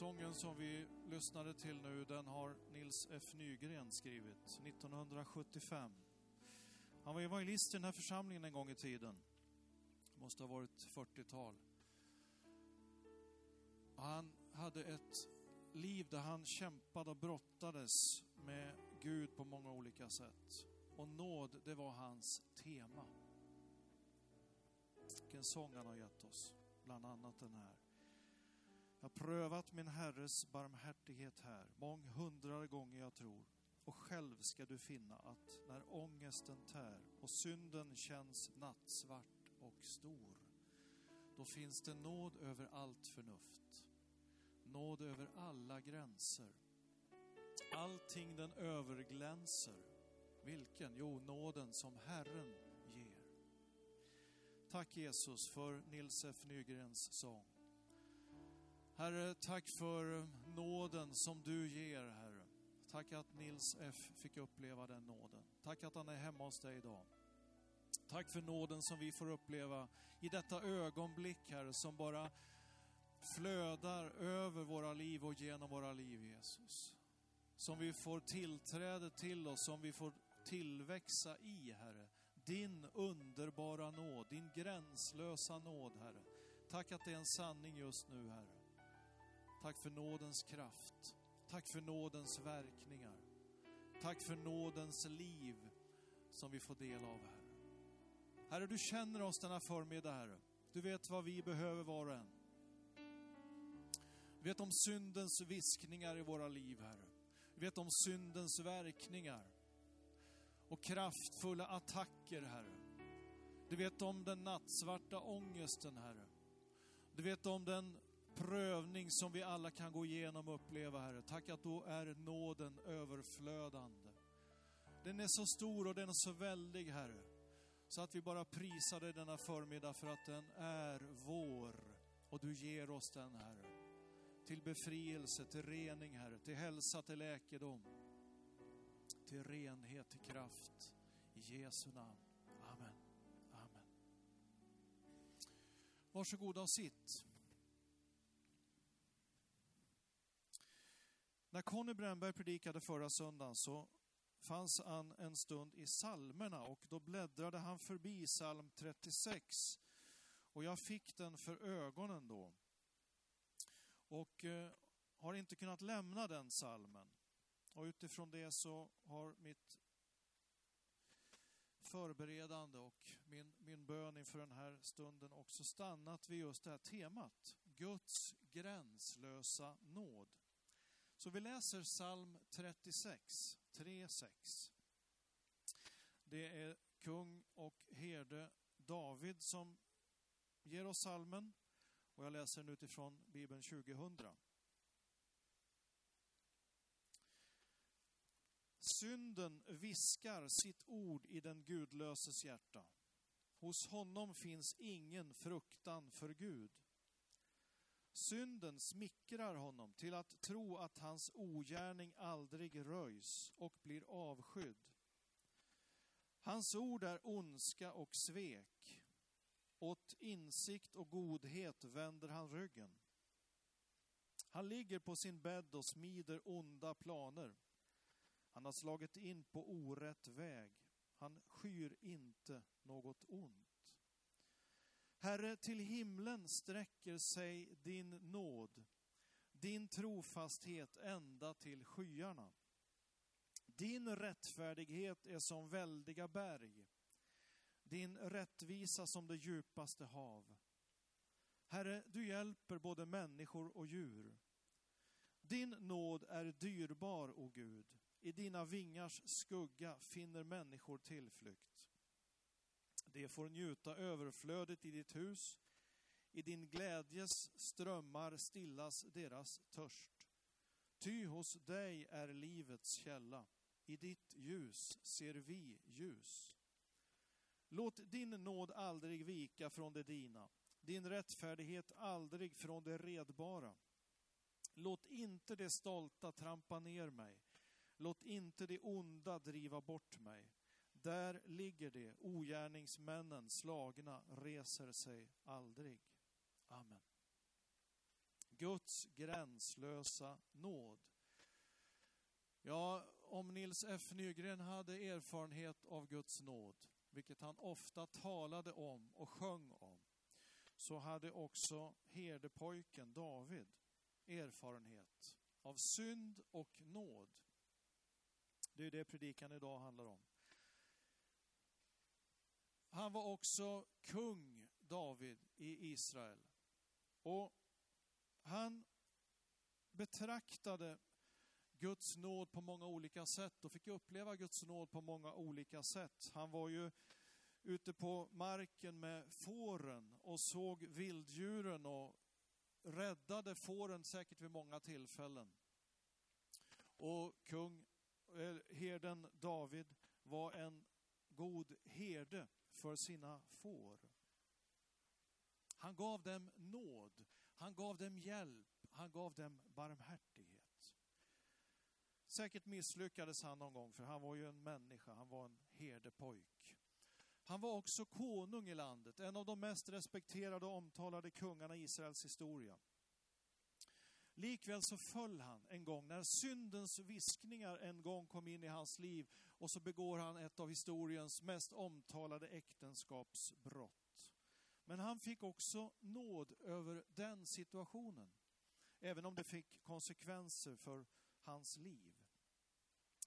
Sången som vi lyssnade till nu, den har Nils F Nygren skrivit 1975. Han var evangelist i den här församlingen en gång i tiden. Det måste ha varit 40-tal. Han hade ett liv där han kämpade och brottades med Gud på många olika sätt. Och nåd, det var hans tema. Vilken sång han har gett oss, bland annat den här. Jag har prövat min Herres barmhärtighet här, månghundrade gånger jag tror. Och själv ska du finna att när ångesten tär och synden känns nattsvart och stor, då finns det nåd över allt förnuft. Nåd över alla gränser. Allting den överglänser. Vilken? Jo, nåden som Herren ger. Tack Jesus för Nils F Nygrens sång. Herre, tack för nåden som du ger, Herre. Tack att Nils F fick uppleva den nåden. Tack att han är hemma hos dig idag. Tack för nåden som vi får uppleva i detta ögonblick, Herre, som bara flödar över våra liv och genom våra liv, Jesus. Som vi får tillträde till oss, som vi får tillväxa i, Herre. Din underbara nåd, din gränslösa nåd, Herre. Tack att det är en sanning just nu, Herre. Tack för nådens kraft. Tack för nådens verkningar. Tack för nådens liv som vi får del av, Herre. Herre, du känner oss denna förmiddag, Herre. Du vet vad vi behöver var och en. Du vet om syndens viskningar i våra liv, Herre. Du vet om syndens verkningar och kraftfulla attacker, Herre. Du vet om den nattsvarta ångesten, Herre. Du vet om den prövning som vi alla kan gå igenom och uppleva, Herre. Tack att då är nåden överflödande. Den är så stor och den är så väldig, Herre. Så att vi bara prisar dig denna förmiddag för att den är vår och du ger oss den, Herre. Till befrielse, till rening, Herre, till hälsa, till läkedom, till renhet, till kraft. I Jesu namn. Amen. Amen. Varsågoda och sitt. När Conny Brännberg predikade förra söndagen så fanns han en stund i salmerna och då bläddrade han förbi psalm 36. Och jag fick den för ögonen då. Och eh, har inte kunnat lämna den salmen. Och utifrån det så har mitt förberedande och min, min bön inför den här stunden också stannat vid just det här temat. Guds gränslösa nåd. Så vi läser psalm 36, 3-6. Det är kung och herde David som ger oss salmen och jag läser den utifrån Bibeln 2000. Synden viskar sitt ord i den gudlöses hjärta. Hos honom finns ingen fruktan för Gud. Synden smickrar honom till att tro att hans ogärning aldrig röjs och blir avskydd. Hans ord är ondska och svek. Åt insikt och godhet vänder han ryggen. Han ligger på sin bädd och smider onda planer. Han har slagit in på orätt väg. Han skyr inte något ont. Herre, till himlen sträcker sig din nåd, din trofasthet ända till skyarna. Din rättfärdighet är som väldiga berg, din rättvisa som det djupaste hav. Herre, du hjälper både människor och djur. Din nåd är dyrbar, o Gud. I dina vingars skugga finner människor tillflykt. De får njuta överflödet i ditt hus. I din glädjes strömmar stillas deras törst. Ty hos dig är livets källa. I ditt ljus ser vi ljus. Låt din nåd aldrig vika från det dina, din rättfärdighet aldrig från det redbara. Låt inte det stolta trampa ner mig. Låt inte det onda driva bort mig. Där ligger det, ogärningsmännen slagna reser sig aldrig. Amen. Guds gränslösa nåd. Ja, om Nils F Nygren hade erfarenhet av Guds nåd, vilket han ofta talade om och sjöng om, så hade också herdepojken David erfarenhet av synd och nåd. Det är det predikan idag handlar om. Han var också kung, David, i Israel. Och han betraktade Guds nåd på många olika sätt och fick uppleva Guds nåd på många olika sätt. Han var ju ute på marken med fåren och såg vilddjuren och räddade fåren säkert vid många tillfällen. Och kung, eh, herden David var en god herde för sina får. Han gav dem nåd, han gav dem hjälp, han gav dem barmhärtighet. Säkert misslyckades han någon gång, för han var ju en människa, han var en herdepojk. Han var också konung i landet, en av de mest respekterade och omtalade kungarna i Israels historia. Likväl så föll han en gång när syndens viskningar en gång kom in i hans liv och så begår han ett av historiens mest omtalade äktenskapsbrott. Men han fick också nåd över den situationen, även om det fick konsekvenser för hans liv.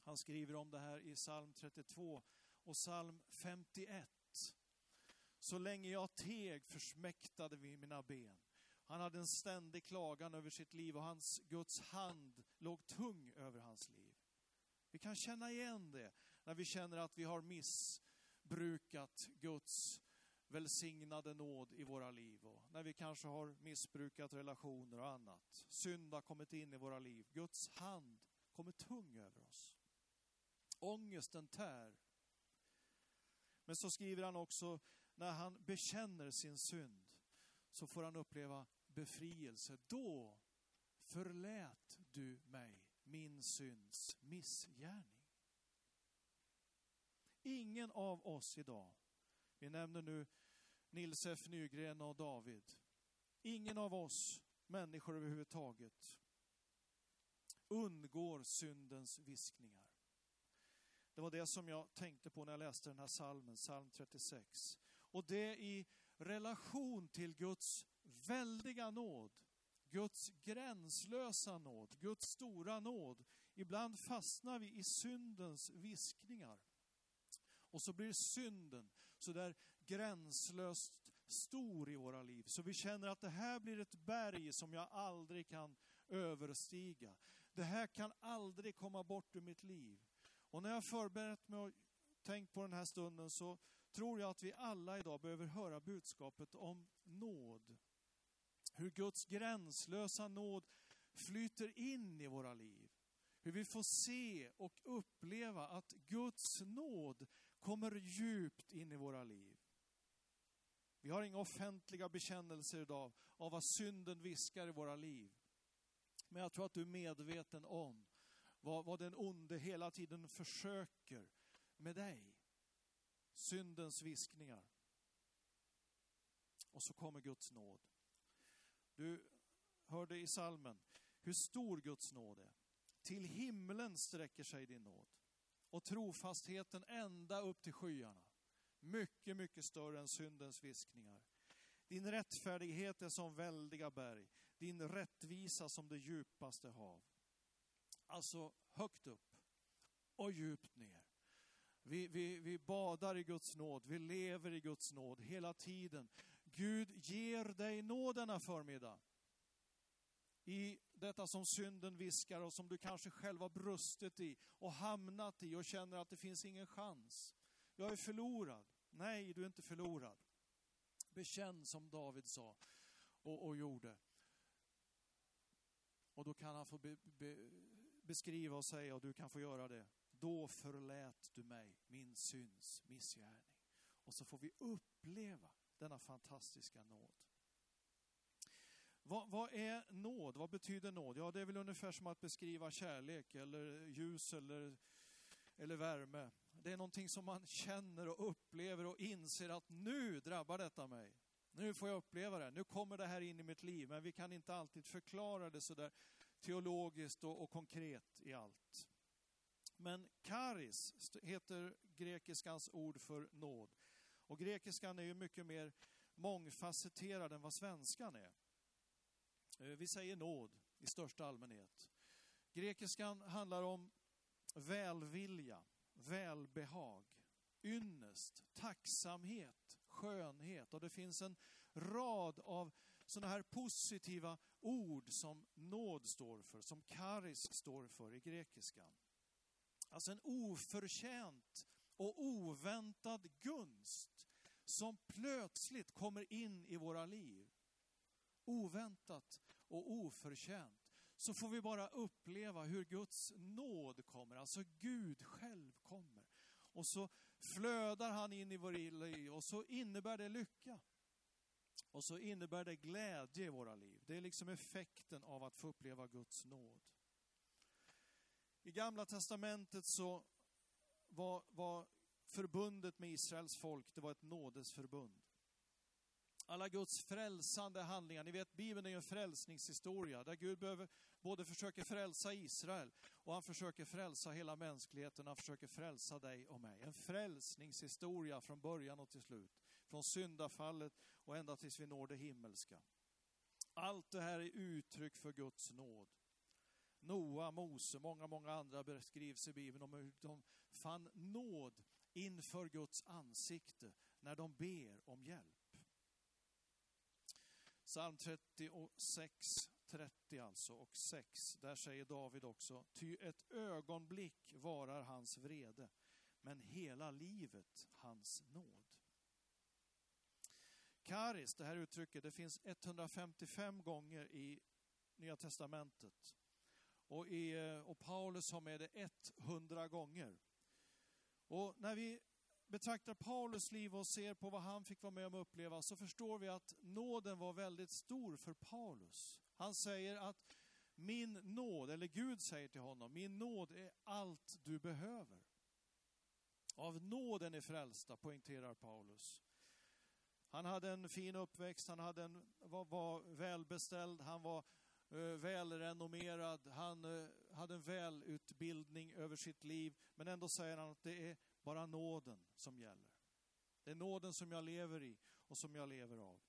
Han skriver om det här i psalm 32 och psalm 51. Så länge jag teg försmäktade vi mina ben. Han hade en ständig klagan över sitt liv och hans Guds hand låg tung över hans liv. Vi kan känna igen det när vi känner att vi har missbrukat Guds välsignade nåd i våra liv och när vi kanske har missbrukat relationer och annat. Synd har kommit in i våra liv. Guds hand kommer tung över oss. Ångesten tär. Men så skriver han också, när han bekänner sin synd så får han uppleva befrielse. Då förlät du mig min synds missgärning. Ingen av oss idag, vi nämner nu Nils F Nygren och David, ingen av oss människor överhuvudtaget undgår syndens viskningar. Det var det som jag tänkte på när jag läste den här salmen, psalm 36. Och det i relation till Guds väldiga nåd, Guds gränslösa nåd, Guds stora nåd. Ibland fastnar vi i syndens viskningar. Och så blir synden så där gränslöst stor i våra liv. Så vi känner att det här blir ett berg som jag aldrig kan överstiga. Det här kan aldrig komma bort ur mitt liv. Och när jag förberett mig och tänkt på den här stunden så tror jag att vi alla idag behöver höra budskapet om nåd. Hur Guds gränslösa nåd flyter in i våra liv. Hur vi får se och uppleva att Guds nåd kommer djupt in i våra liv. Vi har inga offentliga bekännelser idag av vad synden viskar i våra liv. Men jag tror att du är medveten om vad, vad den onde hela tiden försöker med dig. Syndens viskningar. Och så kommer Guds nåd. Du hörde i salmen hur stor Guds nåd är. Till himlen sträcker sig din nåd och trofastheten ända upp till skyarna. Mycket, mycket större än syndens viskningar. Din rättfärdighet är som väldiga berg, din rättvisa som det djupaste hav. Alltså högt upp och djupt ner. Vi, vi, vi badar i Guds nåd, vi lever i Guds nåd hela tiden. Gud ger dig nåd denna förmiddag. I detta som synden viskar och som du kanske själv har brustit i och hamnat i och känner att det finns ingen chans. Jag är förlorad. Nej, du är inte förlorad. Bekänn som David sa och, och gjorde. Och då kan han få be, be, beskriva och säga och du kan få göra det. Då förlät du mig min syns missgärning. Och så får vi uppleva denna fantastiska nåd. Vad, vad, är nåd? Vad betyder nåd? Ja, det är väl ungefär som att beskriva kärlek eller ljus eller, eller värme. Det är någonting som man känner och upplever och inser att nu drabbar detta mig. Nu får jag uppleva det, nu kommer det här in i mitt liv, men vi kan inte alltid förklara det så där teologiskt och, och konkret i allt. Men karis heter grekiskans ord för nåd. Och grekiskan är ju mycket mer mångfacetterad än vad svenskan är. Eh, vi säger nåd i största allmänhet. Grekiskan handlar om välvilja, välbehag, ynnest, tacksamhet, skönhet och det finns en rad av sådana här positiva ord som nåd står för, som karis står för i grekiskan. Alltså en oförtjänt och oväntad gunst som plötsligt kommer in i våra liv. Oväntat och oförtjänt. Så får vi bara uppleva hur Guds nåd kommer, alltså Gud själv kommer. Och så flödar han in i vår liv och så innebär det lycka. Och så innebär det glädje i våra liv. Det är liksom effekten av att få uppleva Guds nåd. I Gamla Testamentet så var, var förbundet med Israels folk, det var ett nådesförbund. Alla Guds frälsande handlingar, ni vet Bibeln är ju en frälsningshistoria där Gud behöver, både försöker frälsa Israel och han försöker frälsa hela mänskligheten, han försöker frälsa dig och mig. En frälsningshistoria från början och till slut. Från syndafallet och ända tills vi når det himmelska. Allt det här är uttryck för Guds nåd. Noa, Mose, många, många andra beskrivs i Bibeln om hur de fann nåd inför Guds ansikte när de ber om hjälp. Psalm 36, 30 alltså och 6, där säger David också, ty ett ögonblick varar hans vrede, men hela livet hans nåd. Karis, det här uttrycket, det finns 155 gånger i Nya Testamentet. Och, i, eh, och Paulus har med det 100 gånger. Och när vi betraktar Paulus liv och ser på vad han fick vara med om att uppleva så förstår vi att nåden var väldigt stor för Paulus. Han säger att min nåd, eller Gud säger till honom, min nåd är allt du behöver. Av nåden är frälsta, poängterar Paulus. Han hade en fin uppväxt, han hade en, var, var välbeställd, han var Eh, välrenommerad, han eh, hade en välutbildning över sitt liv. Men ändå säger han att det är bara nåden som gäller. Det är nåden som jag lever i och som jag lever av.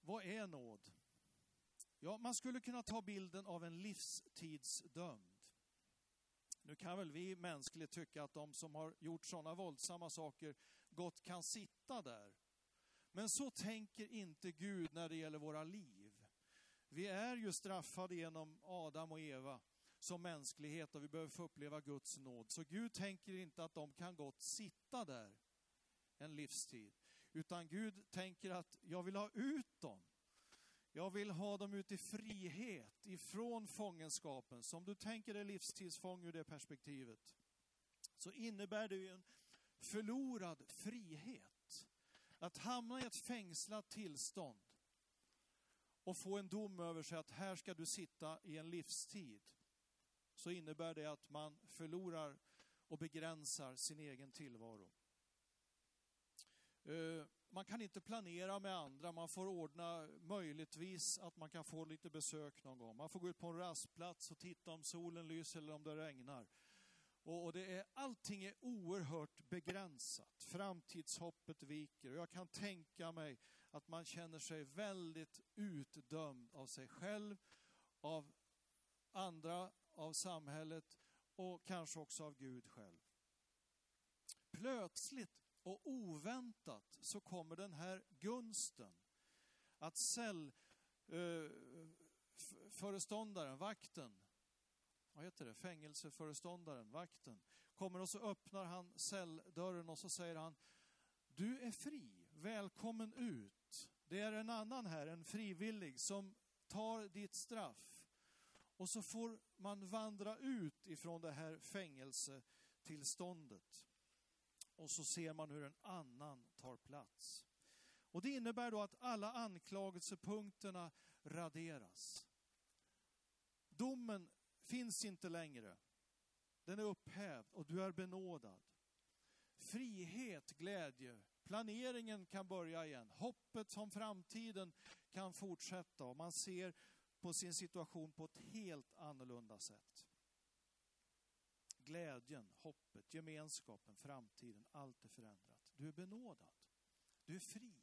Vad är nåd? Ja, man skulle kunna ta bilden av en livstidsdömd. Nu kan väl vi mänskligt tycka att de som har gjort sådana våldsamma saker gott kan sitta där. Men så tänker inte Gud när det gäller våra liv. Vi är ju straffade genom Adam och Eva som mänsklighet och vi behöver få uppleva Guds nåd. Så Gud tänker inte att de kan gott sitta där en livstid. Utan Gud tänker att jag vill ha ut dem. Jag vill ha dem ut i frihet ifrån fångenskapen. Så om du tänker dig livstidsfång ur det perspektivet så innebär det ju en förlorad frihet. Att hamna i ett fängslat tillstånd och få en dom över sig att här ska du sitta i en livstid så innebär det att man förlorar och begränsar sin egen tillvaro. Eh, man kan inte planera med andra, man får ordna möjligtvis att man kan få lite besök någon gång. Man får gå ut på en rastplats och titta om solen lyser eller om det regnar. Och det är, allting är oerhört begränsat. Framtidshoppet viker och jag kan tänka mig att man känner sig väldigt utdömd av sig själv, av andra, av samhället och kanske också av Gud själv. Plötsligt och oväntat så kommer den här gunsten att cellföreståndaren, eh, vakten, vad heter det, fängelseföreståndaren, vakten, kommer och så öppnar han celldörren och så säger han, du är fri, välkommen ut. Det är en annan här, en frivillig, som tar ditt straff. Och så får man vandra ut ifrån det här fängelsetillståndet. Och så ser man hur en annan tar plats. Och det innebär då att alla anklagelsepunkterna raderas. Domen finns inte längre. Den är upphävd och du är benådad. Frihet, glädje, Planeringen kan börja igen. Hoppet om framtiden kan fortsätta och man ser på sin situation på ett helt annorlunda sätt. Glädjen, hoppet, gemenskapen, framtiden, allt är förändrat. Du är benådad. Du är fri.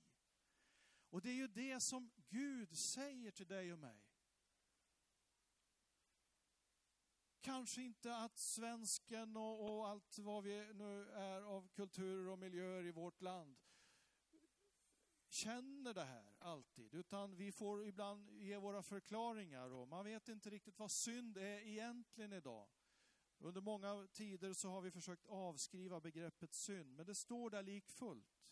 Och det är ju det som Gud säger till dig och mig. Kanske inte att svensken och, och, allt vad vi nu är av kulturer och miljöer i vårt land känner det här alltid, utan vi får ibland ge våra förklaringar och man vet inte riktigt vad synd är egentligen idag. Under många tider så har vi försökt avskriva begreppet synd, men det står där likfullt.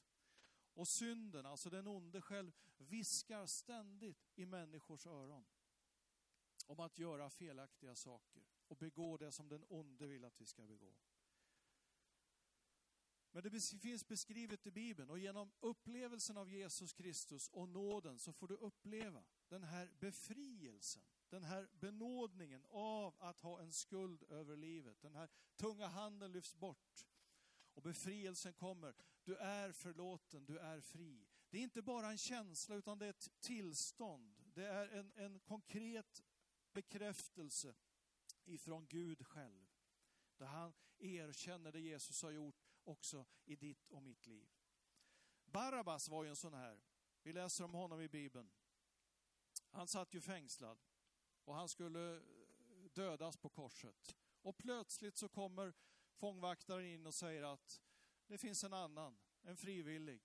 Och synden, alltså den onde själv, viskar ständigt i människors öron om att göra felaktiga saker och begå det som den onde vill att vi ska begå. Men det finns beskrivet i Bibeln och genom upplevelsen av Jesus Kristus och nåden så får du uppleva den här befrielsen, den här benådningen av att ha en skuld över livet. Den här tunga handen lyfts bort och befrielsen kommer. Du är förlåten, du är fri. Det är inte bara en känsla utan det är ett tillstånd. Det är en, en konkret bekräftelse ifrån Gud själv. Där han erkänner det Jesus har gjort också i ditt och mitt liv. Barabbas var ju en sån här. Vi läser om honom i Bibeln. Han satt ju fängslad och han skulle eh, dödas på korset. Och plötsligt så kommer fångvaktaren in och säger att det finns en annan, en frivillig.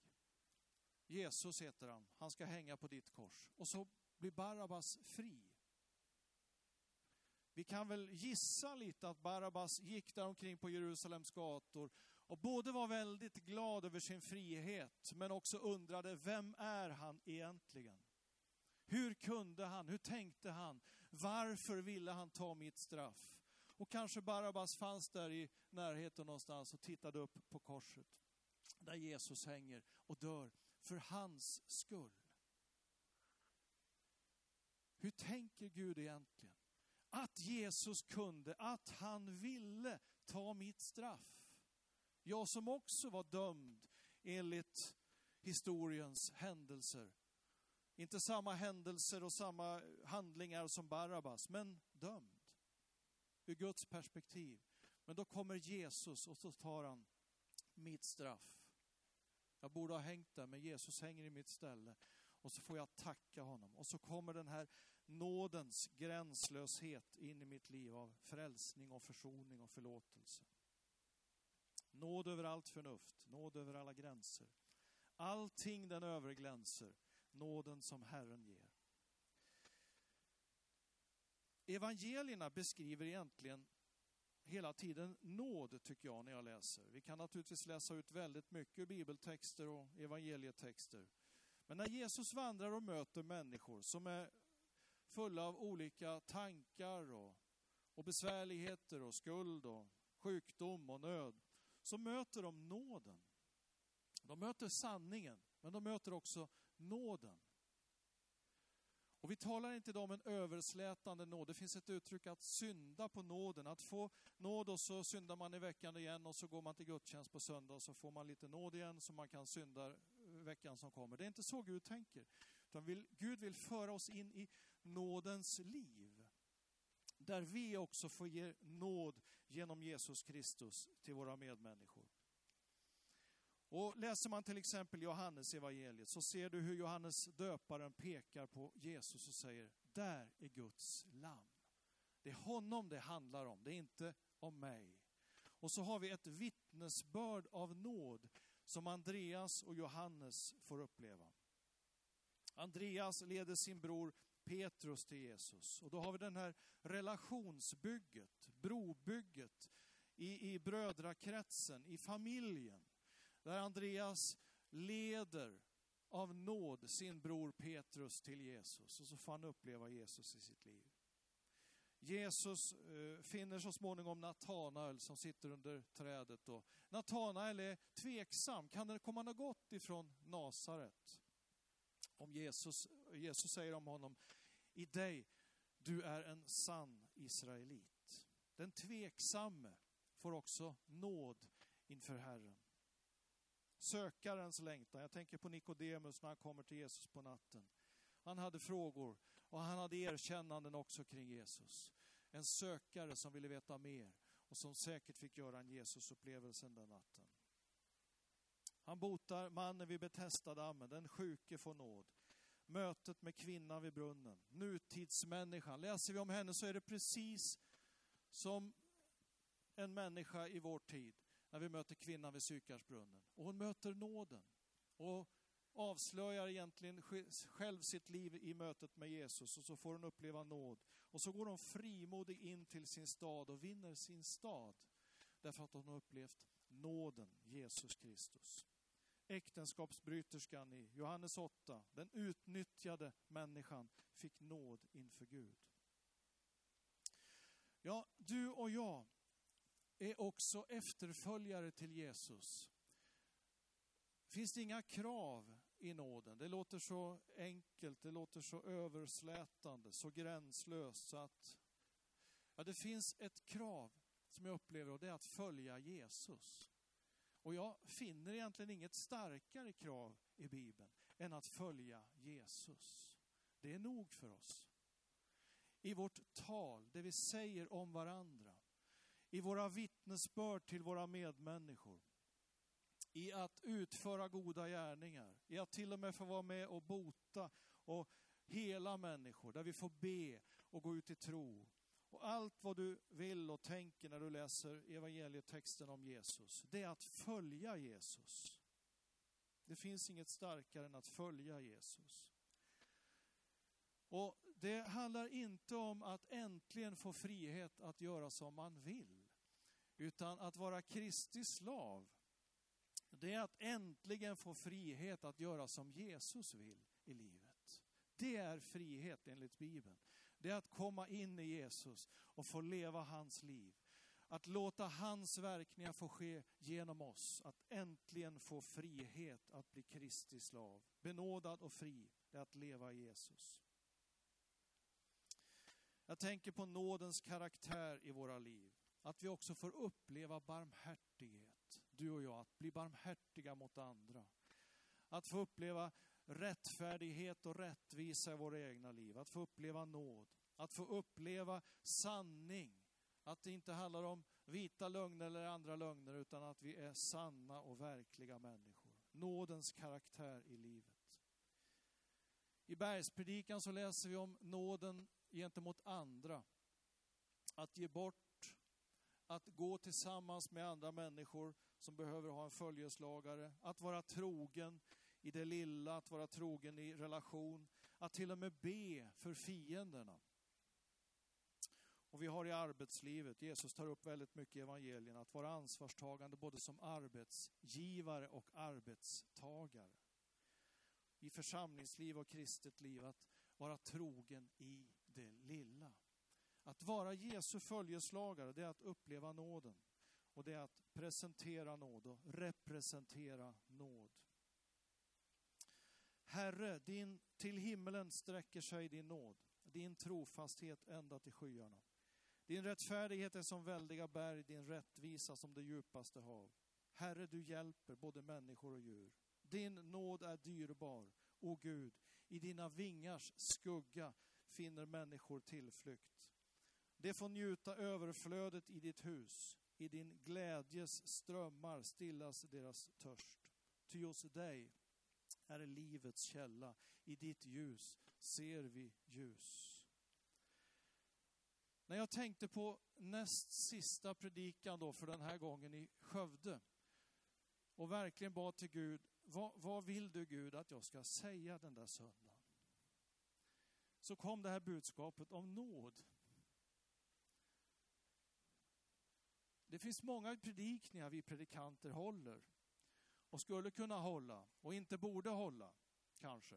Jesus heter han, han ska hänga på ditt kors. Och så blir Barabbas fri. Vi kan väl gissa lite att Barabbas gick där omkring på Jerusalems gator och både var väldigt glad över sin frihet men också undrade, vem är han egentligen? Hur kunde han? Hur tänkte han? Varför ville han ta mitt straff? Och kanske Barabbas fanns där i närheten någonstans och tittade upp på korset där Jesus hänger och dör för hans skull. Hur tänker Gud egentligen? Att Jesus kunde, att han ville ta mitt straff. Jag som också var dömd enligt historiens händelser. Inte samma händelser och samma handlingar som Barabbas, men dömd. Ur Guds perspektiv. Men då kommer Jesus och så tar han mitt straff. Jag borde ha hängt där, men Jesus hänger i mitt ställe. Och så får jag tacka honom. Och så kommer den här nådens gränslöshet in i mitt liv av frälsning och försoning och förlåtelse. Nåd över allt förnuft, nåd över alla gränser. Allting den överglänser, nåden som Herren ger. Evangelierna beskriver egentligen hela tiden nåd, tycker jag, när jag läser. Vi kan naturligtvis läsa ut väldigt mycket bibeltexter och evangelietexter. Men när Jesus vandrar och möter människor som är fulla av olika tankar och, och besvärligheter och skuld och sjukdom och nöd, så möter de nåden. De möter sanningen, men de möter också nåden. Och vi talar inte idag om en överslätande nåd. Det finns ett uttryck att synda på nåden. Att få nåd och så syndar man i veckan igen och så går man till gudstjänst på söndag och så får man lite nåd igen så man kan synda veckan som kommer. Det är inte så Gud tänker. Utan vill, Gud vill föra oss in i nådens liv. Där vi också får ge nåd genom Jesus Kristus till våra medmänniskor. Och läser man till exempel Johannes evangeliet så ser du hur Johannes döparen pekar på Jesus och säger, där är Guds lamm. Det är honom det handlar om, det är inte om mig. Och så har vi ett vittnesbörd av nåd som Andreas och Johannes får uppleva. Andreas leder sin bror Petrus till Jesus. Och då har vi den här relationsbygget, brobygget i, i brödrakretsen, i familjen. Där Andreas leder av nåd sin bror Petrus till Jesus och så får han uppleva Jesus i sitt liv. Jesus eh, finner så småningom Natanael som sitter under trädet. Natanael är tveksam, kan det komma något gott ifrån Nasaret? Om Jesus, Jesus säger om honom, i dig, du är en sann israelit. Den tveksamme får också nåd inför Herren. sökarens längtan. Jag tänker på Nikodemus när han kommer till Jesus på natten. Han hade frågor och han hade erkännanden också kring Jesus. En sökare som ville veta mer och som säkert fick göra en Jesusupplevelsen den natten. Han botar mannen vid Betestadammen, den sjuke får nåd. Mötet med kvinnan vid brunnen, nutidsmänniskan. Läser vi om henne så är det precis som en människa i vår tid när vi möter kvinnan vid Sykarsbrunnen. Och hon möter nåden och avslöjar egentligen själv sitt liv i mötet med Jesus och så får hon uppleva nåd. Och så går hon frimodig in till sin stad och vinner sin stad därför att hon har upplevt nåden, Jesus Kristus. Äktenskapsbryterskan i Johannes 8, den utnyttjade människan, fick nåd inför Gud. Ja, du och jag är också efterföljare till Jesus. Finns det inga krav i nåden? Det låter så enkelt, det låter så överslätande, så gränslöst så att ja, det finns ett krav som jag upplever och det är att följa Jesus. Och jag finner egentligen inget starkare krav i Bibeln än att följa Jesus. Det är nog för oss. I vårt tal, det vi säger om varandra, i våra vittnesbörd till våra medmänniskor, i att utföra goda gärningar, i att till och med få vara med och bota och hela människor, där vi får be och gå ut i tro. Och allt vad du vill och tänker när du läser evangelietexten om Jesus, det är att följa Jesus. Det finns inget starkare än att följa Jesus. Och det handlar inte om att äntligen få frihet att göra som man vill, utan att vara Kristi slav det är att äntligen få frihet att göra som Jesus vill i livet. Det är frihet enligt Bibeln. Det är att komma in i Jesus och få leva hans liv. Att låta hans verkningar få ske genom oss. Att äntligen få frihet att bli Kristi slav. Benådad och fri, det är att leva i Jesus. Jag tänker på nådens karaktär i våra liv. Att vi också får uppleva barmhärtighet du och jag, att bli barmhärtiga mot andra. Att få uppleva rättfärdighet och rättvisa i våra egna liv. Att få uppleva nåd. Att få uppleva sanning. Att det inte handlar om vita lögner eller andra lögner utan att vi är sanna och verkliga människor. Nådens karaktär i livet. I bergspredikan så läser vi om nåden gentemot andra. Att ge bort, att gå tillsammans med andra människor som behöver ha en följeslagare, att vara trogen i det lilla, att vara trogen i relation, att till och med be för fienderna. Och vi har i arbetslivet, Jesus tar upp väldigt mycket i evangelierna, att vara ansvarstagande både som arbetsgivare och arbetstagare. I församlingsliv och kristet liv, att vara trogen i det lilla. Att vara Jesu följeslagare, det är att uppleva nåden. Och det är att presentera nåd och representera nåd. Herre, din, till himmelen sträcker sig din nåd, din trofasthet ända till skyarna. Din rättfärdighet är som väldiga berg, din rättvisa som det djupaste hav. Herre, du hjälper både människor och djur. Din nåd är dyrbar, o Gud. I dina vingars skugga finner människor tillflykt. De får njuta överflödet i ditt hus. I din glädjes strömmar stillas deras törst. Ty hos dig är livets källa. I ditt ljus ser vi ljus. När jag tänkte på näst sista predikan då för den här gången i Skövde och verkligen bad till Gud, vad, vad vill du Gud att jag ska säga den där söndagen? Så kom det här budskapet om nåd. Det finns många predikningar vi predikanter håller och skulle kunna hålla och inte borde hålla, kanske.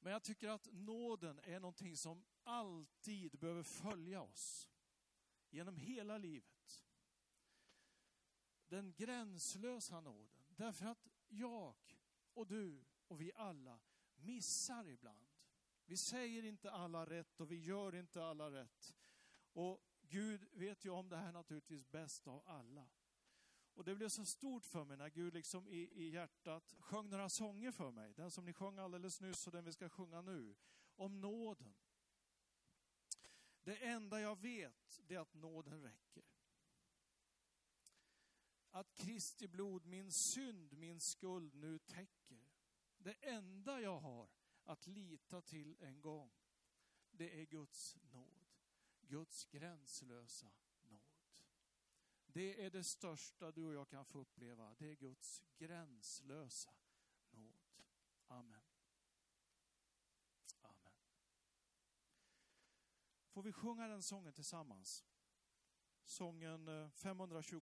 Men jag tycker att nåden är någonting som alltid behöver följa oss genom hela livet. Den gränslösa nåden. Därför att jag och du och vi alla missar ibland. Vi säger inte alla rätt och vi gör inte alla rätt. Och Gud vet ju om det här naturligtvis bäst av alla. Och det blev så stort för mig när Gud liksom i, i hjärtat sjöng några sånger för mig. Den som ni sjöng alldeles nyss och den vi ska sjunga nu. Om nåden. Det enda jag vet det är att nåden räcker. Att Kristi blod min synd, min skuld nu täcker. Det enda jag har att lita till en gång, det är Guds nåd. Guds gränslösa. Det är det största du och jag kan få uppleva. Det är Guds gränslösa nåd. Amen. Amen. Får vi sjunga den sången tillsammans? Sången eh, 527.